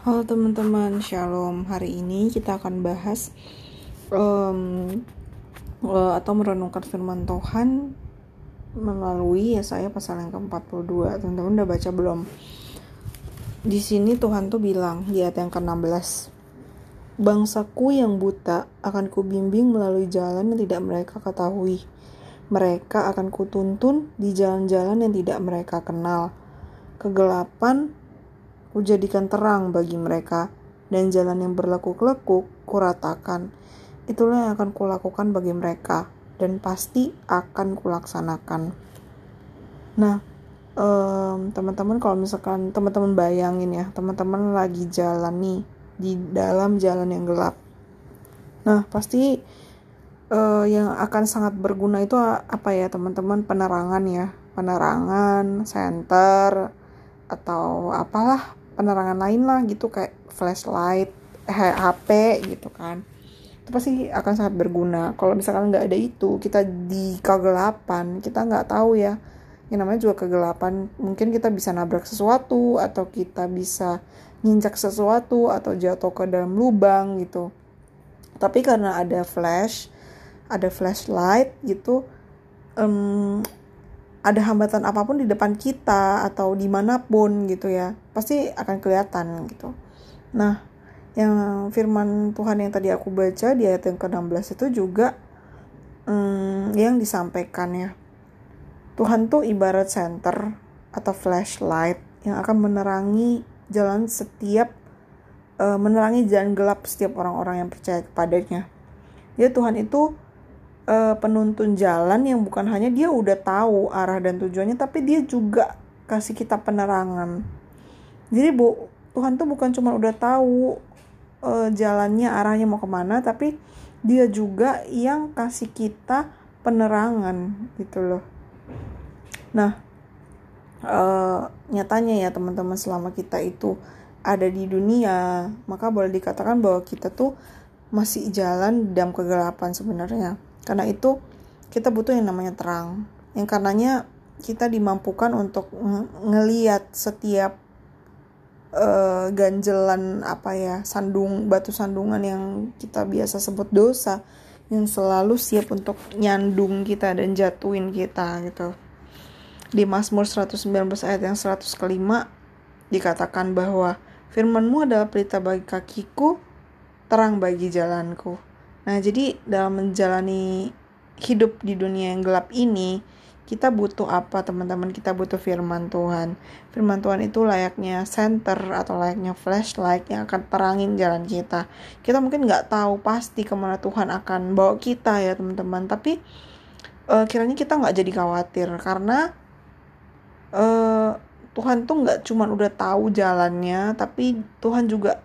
Halo teman-teman, shalom. Hari ini kita akan bahas um, atau merenungkan firman Tuhan melalui Yesaya pasal yang ke-42. Teman-teman udah baca belum? Di sini Tuhan tuh bilang di ayat yang ke-16. Bangsaku yang buta akan kubimbing melalui jalan yang tidak mereka ketahui. Mereka akan kutuntun di jalan-jalan yang tidak mereka kenal. Kegelapan kujadikan terang bagi mereka, dan jalan yang berlekuk-lekuk kuratakan. Itulah yang akan kulakukan bagi mereka, dan pasti akan kulaksanakan. Nah, um, teman-teman kalau misalkan teman-teman bayangin ya, teman-teman lagi jalan nih di dalam jalan yang gelap. Nah, pasti uh, yang akan sangat berguna itu apa ya, teman-teman? Penerangan ya, penerangan, senter, atau apalah penerangan lain lah gitu kayak flashlight HP gitu kan. Itu pasti akan sangat berguna. Kalau misalkan nggak ada itu kita di kegelapan kita nggak tahu ya. Yang namanya juga kegelapan mungkin kita bisa nabrak sesuatu atau kita bisa nginjak sesuatu atau jatuh ke dalam lubang gitu. Tapi karena ada flash ada flashlight gitu um, ada hambatan apa pun di depan kita atau di mana pun gitu ya pasti akan kelihatan gitu nah yang firman Tuhan yang tadi aku baca di ayat yang ke-16 itu juga hmm, yang disampaikan ya Tuhan tuh ibarat center atau flashlight yang akan menerangi jalan setiap uh, menerangi jalan gelap setiap orang-orang yang percaya kepadanya. Ya Tuhan itu uh, penuntun jalan yang bukan hanya dia udah tahu arah dan tujuannya tapi dia juga kasih kita penerangan. Jadi bu Tuhan tuh bukan cuma udah tahu uh, jalannya arahnya mau ke mana tapi dia juga yang kasih kita penerangan gitu loh. Nah uh, nyatanya ya teman-teman selama kita itu ada di dunia maka boleh dikatakan bahwa kita tuh masih jalan dalam kegelapan sebenarnya karena itu kita butuh yang namanya terang. Yang karenanya kita dimampukan untuk ngeliat setiap uh, ganjelan apa ya sandung batu sandungan yang kita biasa sebut dosa yang selalu siap untuk nyandung kita dan jatuhin kita gitu. Di Mazmur 119 ayat yang 100 kelima dikatakan bahwa firmanmu adalah pelita bagi kakiku, terang bagi jalanku. Nah, jadi dalam menjalani hidup di dunia yang gelap ini, kita butuh apa teman-teman? Kita butuh firman Tuhan. Firman Tuhan itu layaknya center atau layaknya flashlight yang akan terangin jalan kita. Kita mungkin nggak tahu pasti ke mana Tuhan akan bawa kita ya teman-teman. Tapi uh, kiranya kita nggak jadi khawatir karena uh, Tuhan tuh nggak cuma udah tahu jalannya, tapi Tuhan juga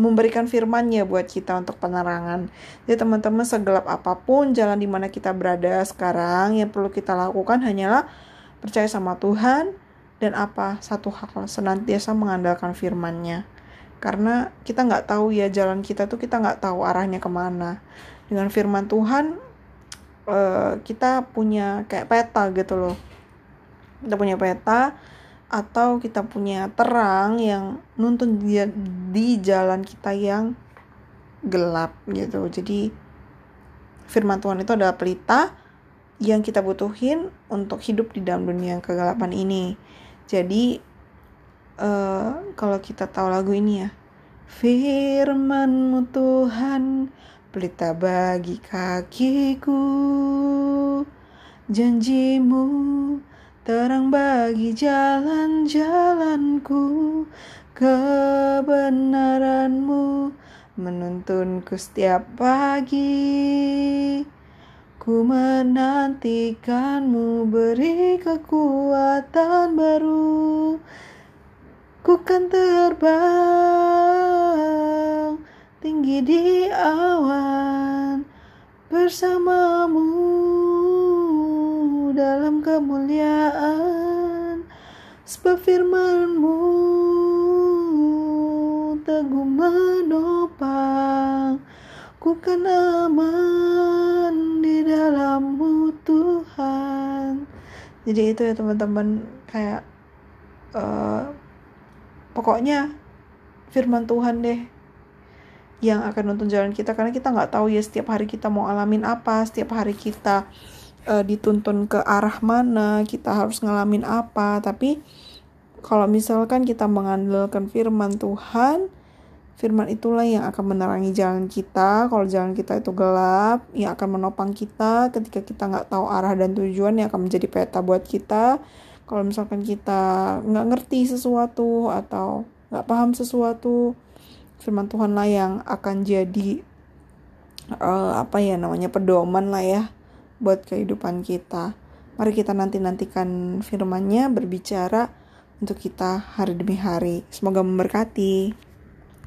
memberikan firman-Nya buat kita untuk penerangan. Jadi teman-teman segelap apa pun jalan di mana kita berada sekarang yang perlu kita lakukan hanyalah percaya sama Tuhan dan apa satu hal senantiasa mengandalkan firman-Nya. Karena kita nggak tahu ya jalan kita tuh kita nggak tahu arahnya ke mana. Dengan firman Tuhan uh, kita punya kayak peta gitu loh. Kita punya peta atau kita punya terang yang nuntun dia di jalan kita yang gelap gitu. Jadi firman Tuhan itu adalah pelita yang kita butuhin untuk hidup di dalam dunia yang kegelapan ini. Jadi uh, kalau kita tahu lagu ini ya, firmanmu Tuhan pelita bagi kakiku, janjimu terang bagi jalan-jalanku kebenaranmu menuntunku setiap pagi. Ku menantikanmu beri kekuatan baru. Ku kan terbang tinggi di awan bersamamu kemuliaan sebab firmanmu teguh menopang. Ku kan aman di dalammu Tuhan. Jadi itu ya teman-teman kayak uh, pokoknya firman Tuhan deh yang akan nonton jalan kita. Karena kita nggak tahu ya setiap hari kita mau alamin apa setiap hari kita uh, dituntun ke arah mana kita harus ngalamin apa. Tapi kalau misalkan kita mengandalkan firman Tuhan firman itulah yang akan menerangi jalan kita. Kalau jalan kita itu gelap yang akan menopang kita. Ketika kita nggak tahu arah dan tujuan yang akan menjadi peta buat kita. Kalau misalkan kita nggak ngerti sesuatu atau nggak paham sesuatu firman Tuhan lah yang akan jadi uh, apa ya namanya pedoman lah ya buat kehidupan kita. Mari kita nanti-nantikan firmannya berbicara untuk kita hari demi hari. Semoga memberkati.